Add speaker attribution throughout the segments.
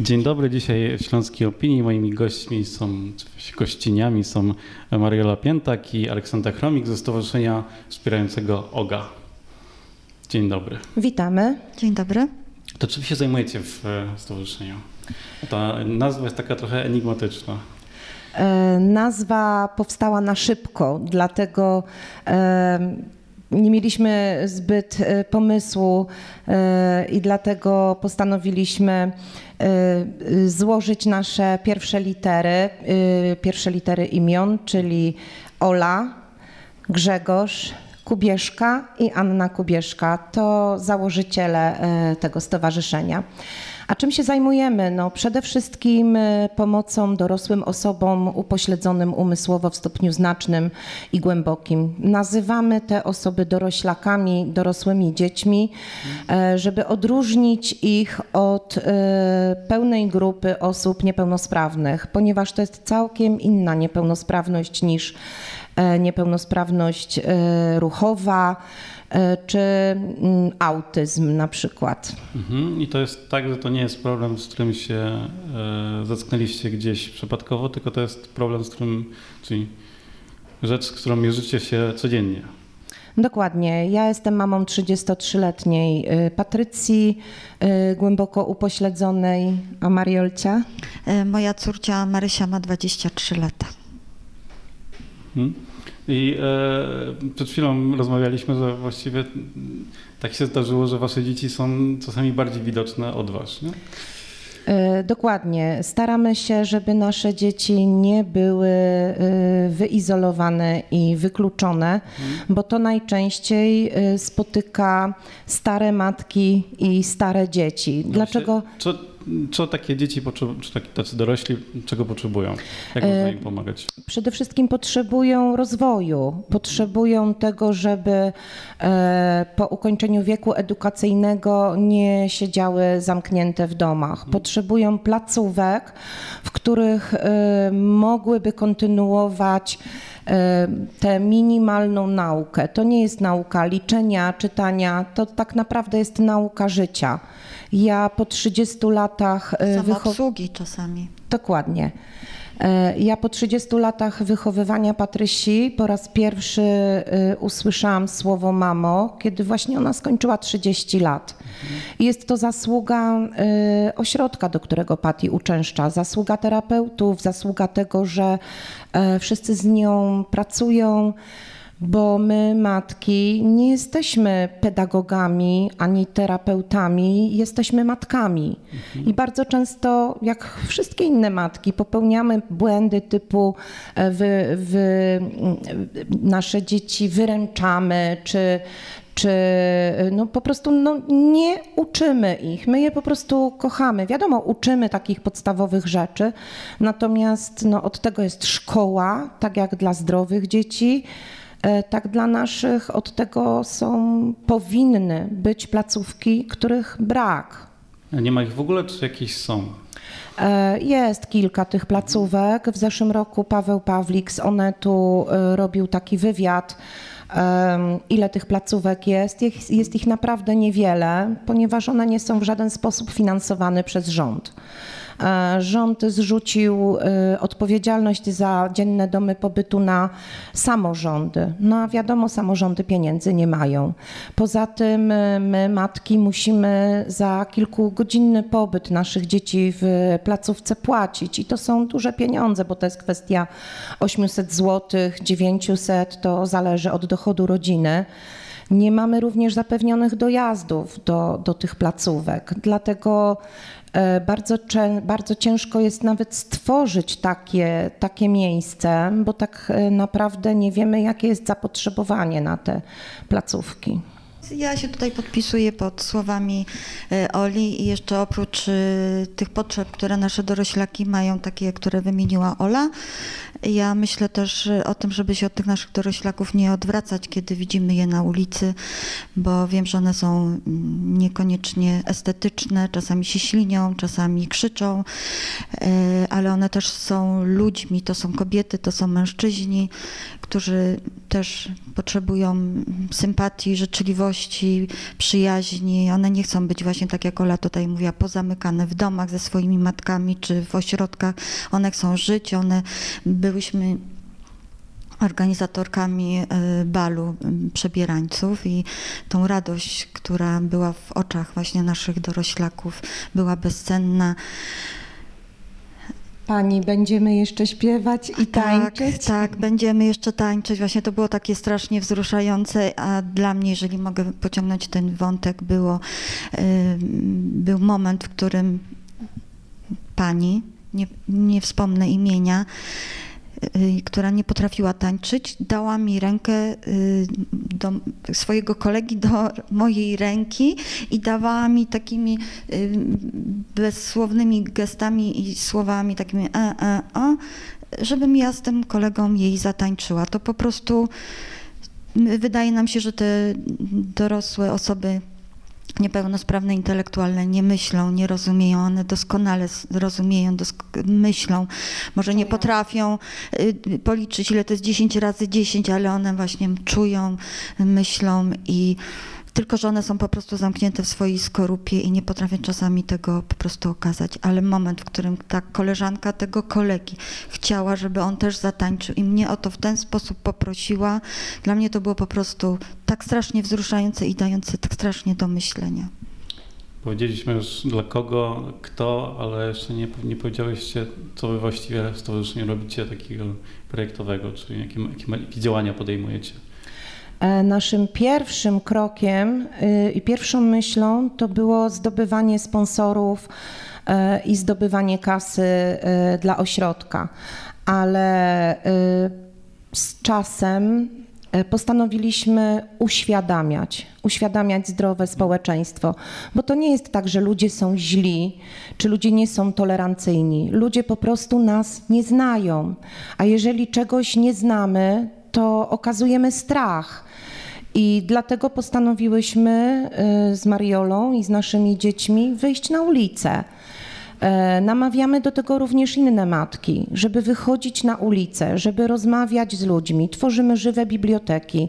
Speaker 1: Dzień dobry, dzisiaj w Śląskiej Opinii moimi gośćmi są, gościniami są Mariola Piętak i Aleksandra Chromik ze Stowarzyszenia Wspierającego OGA. Dzień dobry.
Speaker 2: Witamy.
Speaker 3: Dzień dobry.
Speaker 1: To czym się zajmujecie w e, stowarzyszeniu? Ta nazwa jest taka trochę enigmatyczna.
Speaker 2: E, nazwa powstała na szybko, dlatego e, nie mieliśmy zbyt e, pomysłu e, i dlatego postanowiliśmy e, złożyć nasze pierwsze litery, pierwsze litery imion, czyli Ola, Grzegorz, Kubieszka i Anna Kubieszka. To założyciele tego stowarzyszenia. A czym się zajmujemy? No, przede wszystkim e, pomocą dorosłym osobom upośledzonym umysłowo w stopniu znacznym i głębokim. Nazywamy te osoby doroślakami, dorosłymi dziećmi, e, żeby odróżnić ich od e, pełnej grupy osób niepełnosprawnych, ponieważ to jest całkiem inna niepełnosprawność niż niepełnosprawność ruchowa czy mm, autyzm na przykład.
Speaker 1: Mhm. I to jest tak, że to nie jest problem, z którym się e, zetknęliście gdzieś przypadkowo, tylko to jest problem, z którym, czyli rzecz, z którą mierzycie się codziennie.
Speaker 2: Dokładnie. Ja jestem mamą 33-letniej y, Patrycji, głęboko upośledzonej, a Mariolcia?
Speaker 3: E, Moja córcia Marysia ma 23 lata.
Speaker 1: Mhm. I e, przed chwilą rozmawialiśmy, że właściwie tak się zdarzyło, że wasze dzieci są czasami bardziej widoczne od was. Nie?
Speaker 2: Y, Dokładnie. Staramy się, żeby nasze dzieci nie były y, wyizolowane i wykluczone, bo to najczęściej y, spotyka stare matki i stare dzieci. Dlaczego?
Speaker 1: Co, co takie dzieci, czy taki, tacy dorośli, czego potrzebują? Jak można im pomagać?
Speaker 2: Przede wszystkim potrzebują rozwoju, potrzebują tego, żeby e, po ukończeniu wieku edukacyjnego nie siedziały zamknięte w domach. Potrzebują placówek, w których e, mogłyby kontynuować e, tę minimalną naukę. To nie jest nauka liczenia, czytania, to tak naprawdę jest nauka życia. Ja po 30 latach e,
Speaker 3: Samoobsługi czasami.
Speaker 2: Dokładnie. E, Ja po 30 latach wychowywania Patrysi po raz pierwszy e, usłyszałam słowo mamo, kiedy właśnie ona skończyła 30 lat. I Jest to zasługa ośrodka, do którego Pati uczęszcza, zasługa terapeutów, zasługa tego, że wszyscy z nią pracują. Bo my, matki, nie jesteśmy pedagogami ani terapeutami, jesteśmy matkami. I bardzo często, jak wszystkie inne matki, popełniamy błędy typu e, wy, wy, m, nasze dzieci wyręczamy, czy, czy no po prostu no, nie uczymy ich. My je po prostu kochamy. Wiadomo, uczymy takich podstawowych rzeczy, natomiast no, od tego jest szkoła, tak jak dla zdrowych dzieci. E, tak dla naszych od tego są, powinny być placówki, których brak.
Speaker 1: A Nie ma ich w ogóle, czy jakieś są?
Speaker 2: E, Jest kilka tych placówek. W zeszłym roku Paweł Pawlik z Onetu e, robił taki wywiad, ile tych placówek jest. Jest- Jest ich naprawdę niewiele, ponieważ one nie są w żaden sposób finansowane przez rząd. E, Rząd zrzucił e, odpowiedzialność za dzienne domy pobytu na samorządy. No a wiadomo, samorządy pieniędzy nie mają. Poza tym e, my, matki, musimy za kilkugodzinny pobyt naszych dzieci w placówce płacić i to są duże pieniądze, bo to jest kwestia 800 zł, 900, to zależy od dochodu rodziny. Nie mamy również zapewnionych dojazdów do, do tych placówek, dlatego e, bardzo, bardzo ciężko jest nawet stworzyć takie, takie miejsce, bo tak e, naprawdę nie wiemy, jakie jest zapotrzebowanie na te placówki.
Speaker 3: Ja się tutaj podpisuję pod słowami e, Oli i jeszcze oprócz tych potrzeb, które nasze doroślaki mają, takie, które wymieniła Ola, Ja myślę też o tym, żeby się od tych naszych doroślaków nie odwracać, kiedy widzimy je na ulicy, bo wiem, że one są mm, niekoniecznie estetyczne, czasami się ślinią, czasami krzyczą, e, ale one też są ludźmi, to są kobiety, to są mężczyźni, którzy też potrzebują sympatii, życzliwości, przyjaźni. One nie chcą być właśnie tak jak Ola tutaj mówiła, pozamykane w domach ze swoimi matkami czy w ośrodkach. One chcą żyć, one byłyśmy organizatorkami e, balu przebierańców i tą radość, która była w oczach właśnie naszych doroślaków, była bezcenna.
Speaker 2: Pani, będziemy jeszcze śpiewać i tańczyć?
Speaker 3: Tak, tak, będziemy jeszcze tańczyć. Właśnie to było takie strasznie wzruszające, a dla mnie, jeżeli mogę pociągnąć ten wątek, było, był moment, w którym pani, nie, nie wspomnę imienia, która nie potrafiła tańczyć, dała mi rękę y, do swojego kolegi, do mojej ręki i dawała mi takimi y, bezsłownymi gestami i słowami takimi e, e, o, żebym ja z tym kolegą jej zatańczyła. To po prostu wydaje nam się, że te dorosłe osoby niepełnosprawne intelektualne nie myślą, nie rozumieją, one doskonale rozumieją, dosk myślą, może nie potrafią y, policzyć, ile to jest 10 razy 10, ale one właśnie czują, myślą i tylko, że one są po prostu zamknięte w swojej skorupie i nie potrafią czasami tego po prostu okazać. Ale moment, w którym ta koleżanka tego kolegi chciała, żeby on też zatańczył i mnie o to w ten sposób poprosiła, dla mnie to było po prostu tak strasznie wzruszające i dające tak strasznie do myślenia.
Speaker 1: Powiedzieliśmy już dla kogo, kto, ale jeszcze nie, nie powiedziałyście, co wy właściwie w stowarzyszeniu robicie takiego projektowego, czyli jakie, jakie, jakie działania podejmujecie.
Speaker 2: E, naszym pierwszym krokiem y, i pierwszą myślą to było zdobywanie sponsorów e, i zdobywanie kasy e, dla ośrodka, ale z czasem postanowiliśmy uświadamiać, uświadamiać zdrowe społeczeństwo, bo to nie jest tak, że ludzie są źli, czy ludzie nie są tolerancyjni. Ludzie po prostu nas nie znają, a jeżeli czegoś nie znamy, to okazujemy strach. I dlatego postanowiłyśmy y, z Mariolą i z naszymi dziećmi wyjść na ulicę. E, namawiamy do tego również inne matki, żeby wychodzić na ulicę, żeby rozmawiać z ludźmi. Tworzymy żywe biblioteki,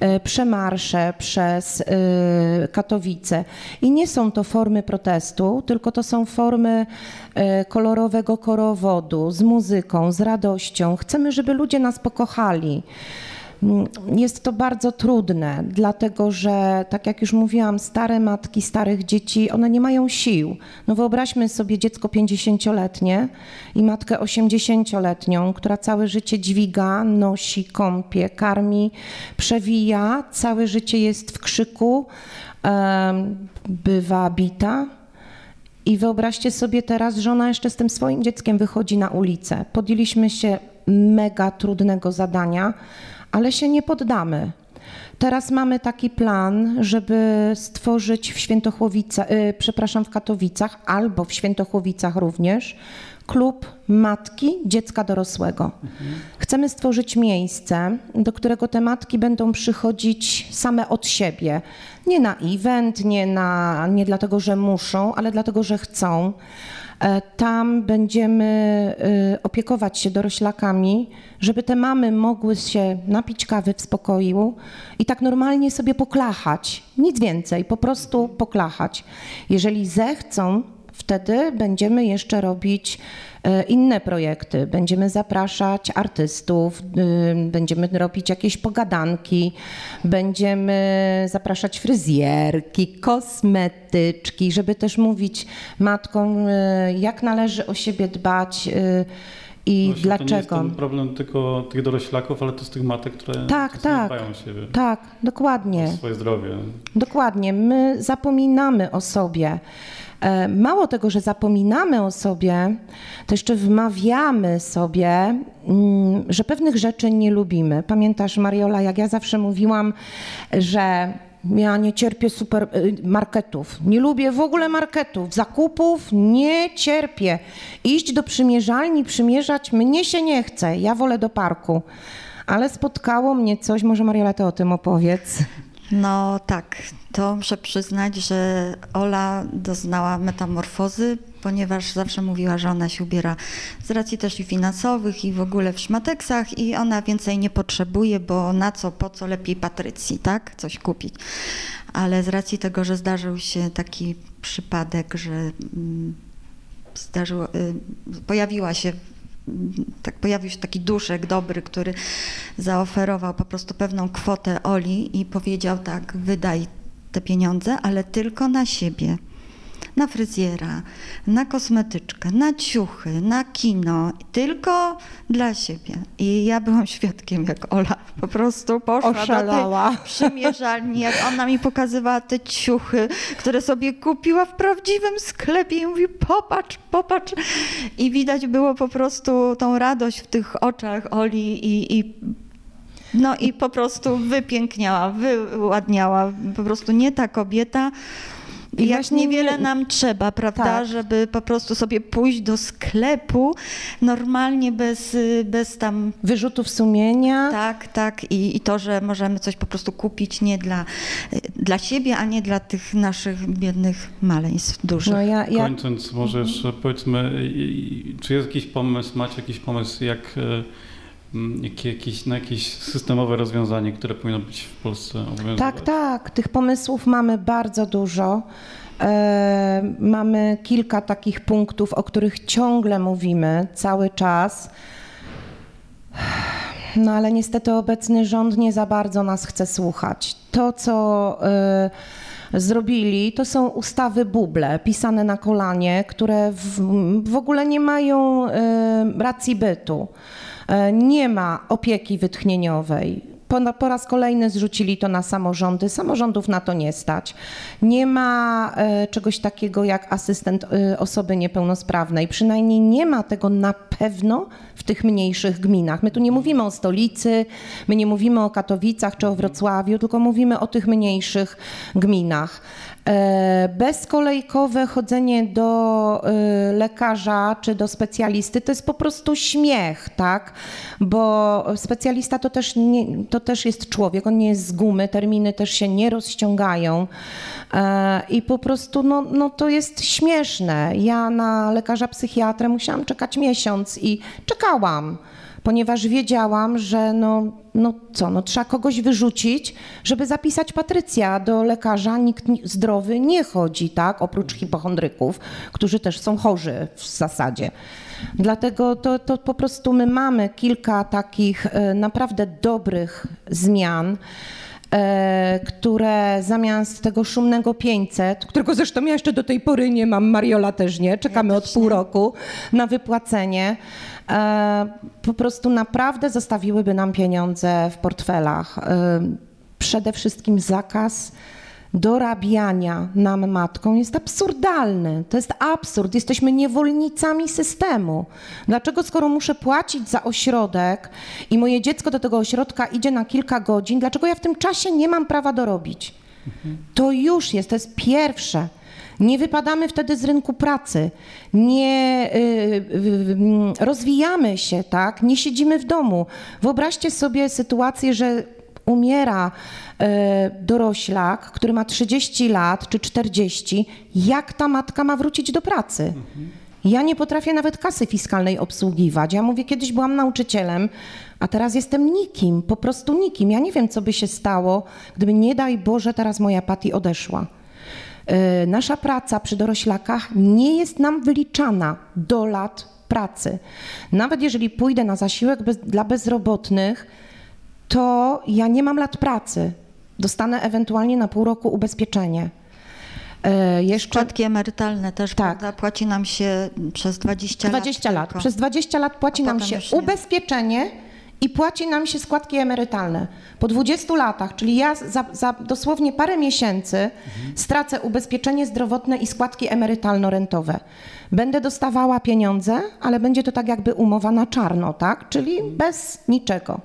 Speaker 2: e, przemarsze przez e, Katowice. I nie są to formy protestu, tylko to są formy kolorowego korowodu, z muzyką, z radością. Chcemy, żeby ludzie nas pokochali. Mm, jest to bardzo trudne, dlatego że, tak jak już mówiłam, stare matki starych dzieci, one nie mają sił. No wyobraźmy sobie dziecko 50-letnie i matkę 80-letnią, która całe życie dźwiga, nosi, kąpie, karmi, przewija, całe życie jest w krzyku, bywa bita. I wyobraźcie sobie teraz, że ona jeszcze z tym swoim dzieckiem wychodzi na ulicę. Podjęliśmy się mega trudnego zadania ale się nie poddamy. Teraz mamy taki plan, żeby stworzyć w Świętochłowicach, yy, przepraszam, w Katowicach albo w Świętochłowicach również klub matki dziecka dorosłego. Mhm. Chcemy stworzyć miejsce, do którego te matki będą przychodzić same od siebie. Nie na event, nie, na, nie dlatego, że muszą, ale dlatego, że chcą. E, tam będziemy e, opiekować się doroślakami, żeby te mamy mogły się napić kawy w spokoju i tak normalnie sobie poklachać. Nic więcej, po prostu poklachać. Jeżeli zechcą, wtedy będziemy jeszcze robić inne projekty. Będziemy zapraszać artystów, y, będziemy robić jakieś pogadanki, będziemy zapraszać fryzjerki, kosmetyczki, żeby też mówić matkom, y, jak należy o siebie dbać. Y, I Właśnie dlaczego? To nie jest
Speaker 1: ten problem tylko tych doroślaków, ale to z tych matek, które
Speaker 2: tak, tak,
Speaker 1: dbają o siebie.
Speaker 2: Tak, dokładnie.
Speaker 1: O swoje zdrowie.
Speaker 2: Dokładnie. My zapominamy o sobie. E, mało tego, że zapominamy o sobie, to jeszcze wmawiamy sobie, mm, że pewnych rzeczy nie lubimy. Pamiętasz, Mariola, jak ja zawsze mówiłam, że Ja nie cierpię supermarketów. Nie lubię w ogóle marketów. Zakupów nie cierpię. Iść do przymierzalni, przymierzać mnie się nie chce. Ja wolę do parku. Ale spotkało mnie coś, może Mariela, ty o tym opowiedz.
Speaker 3: No tak, to muszę przyznać, że Ola doznała metamorfozy, ponieważ zawsze mówiła, że ona się ubiera z racji też i finansowych i w ogóle w szmateksach i ona więcej nie potrzebuje, bo na co, po co lepiej Patrycji, tak? Coś kupić. Ale z racji tego, że zdarzył się taki przypadek, że mm, zdarzyło, y, pojawiła się tak pojawił się taki duszek dobry, który zaoferował po prostu pewną kwotę Oli i powiedział tak, wydaj te pieniądze, ale tylko na siebie. Na fryzjera, na kosmetyczkę, na ciuchy, na kino, tylko dla siebie. I ja byłam świadkiem, jak Ola po prostu poszła
Speaker 2: Oszalała.
Speaker 3: do tej przymierzalni, jak ona mi pokazywała te ciuchy, które sobie kupiła w prawdziwym sklepie i mówi popatrz, popatrz. I widać było po prostu tą radość w tych oczach Oli i, i no i po prostu wypiękniała, wyładniała. Po prostu nie ta kobieta.
Speaker 2: I
Speaker 3: jak
Speaker 2: właśnie
Speaker 3: niewiele
Speaker 2: nie-
Speaker 3: nam trzeba, prawda,
Speaker 2: Tak.
Speaker 3: żeby po prostu sobie pójść do sklepu normalnie bez, y, bez tam
Speaker 2: Wyrzutów sumienia.
Speaker 3: tak, tak. I, I to, że możemy coś po prostu kupić nie dla, y, dla siebie, a nie dla tych naszych biednych maleństw dużych.
Speaker 2: No ja, ja,
Speaker 1: Kończąc, może jeszcze powiedzmy, czy jest jakiś pomysł, macie jakiś pomysł, jak, jakie, jakieś, na jakieś systemowe rozwiązanie, które powinno być w Polsce obowiązywać?
Speaker 2: Tak, tak. Tych pomysłów mamy bardzo dużo. E, mamy kilka takich punktów, o których ciągle mówimy cały czas. No ale niestety obecny rząd nie za bardzo nas chce słuchać. To, co e, zrobili, to są ustawy buble, pisane na kolanie, które w, w ogóle nie mają e, racji bytu. E, nie ma opieki wytchnieniowej. Po, po raz kolejny zrzucili to na samorządy. Samorządów na to nie stać. Nie ma e, czegoś takiego jak asystent e, osoby niepełnosprawnej. Przynajmniej nie ma tego na pewno w tych mniejszych gminach. My tu nie mówimy o stolicy, my nie mówimy o Katowicach czy o Wrocławiu, tylko mówimy o tych mniejszych gminach. E, Bezkolejkowe chodzenie do e, lekarza czy do specjalisty to jest po prostu śmiech, tak? Bo specjalista to też, nie, to też jest człowiek, on nie jest z gumy, terminy też się nie rozciągają E, i po prostu no, no to jest śmieszne. Ja na lekarza psychiatrę musiałam czekać miesiąc i czekałam ponieważ wiedziałam, że no, no co, no trzeba kogoś wyrzucić, żeby zapisać Patrycja do lekarza. Nikt ni- zdrowy nie chodzi, tak, oprócz hipochondryków, którzy też są chorzy w zasadzie. Dlatego to, to po prostu my mamy kilka takich e, naprawdę dobrych zmian które zamiast tego szumnego 500, którego zresztą ja jeszcze do tej pory nie mam, Mariola też nie, czekamy od pół roku na wypłacenie, e, po prostu naprawdę zostawiłyby nam pieniądze w portfelach. E, Przede wszystkim zakaz dorabiania nam matką jest absurdalny. To jest absurd. Jesteśmy niewolnicami systemu. Dlaczego, skoro muszę płacić za ośrodek i moje dziecko do tego ośrodka idzie na kilka godzin, dlaczego ja w tym czasie nie mam prawa dorobić? To już jest, to jest pierwsze. Nie wypadamy wtedy z rynku pracy, nie y, y, y, rozwijamy się, tak? Nie siedzimy w domu. Wyobraźcie sobie sytuację, że umiera e, doroślak, który ma 30 lat czy 40, jak ta matka ma wrócić do pracy? Ja nie potrafię nawet kasy fiskalnej obsługiwać. Ja mówię, kiedyś byłam nauczycielem, a teraz jestem nikim, po prostu nikim. Ja nie wiem, co by się stało, gdyby nie daj Boże teraz moja Pati odeszła. E, Nasza praca przy doroślakach nie jest nam wyliczana do lat pracy. Nawet jeżeli pójdę na zasiłek bez, dla bezrobotnych, to ja nie mam lat pracy. Dostanę ewentualnie na pół roku ubezpieczenie. E, Jeszcze
Speaker 3: Składki emerytalne też,
Speaker 2: Tak.
Speaker 3: prawda? Płaci nam się przez 20,
Speaker 2: 20 lat. Przez 20 lat płaci nam się ubezpieczenie i płaci nam się składki emerytalne. Po 20 latach, czyli ja za, za dosłownie parę miesięcy stracę ubezpieczenie zdrowotne i składki emerytalno-rentowe. Będę dostawała pieniądze, ale będzie to tak jakby umowa na czarno, tak? Czyli bez niczego.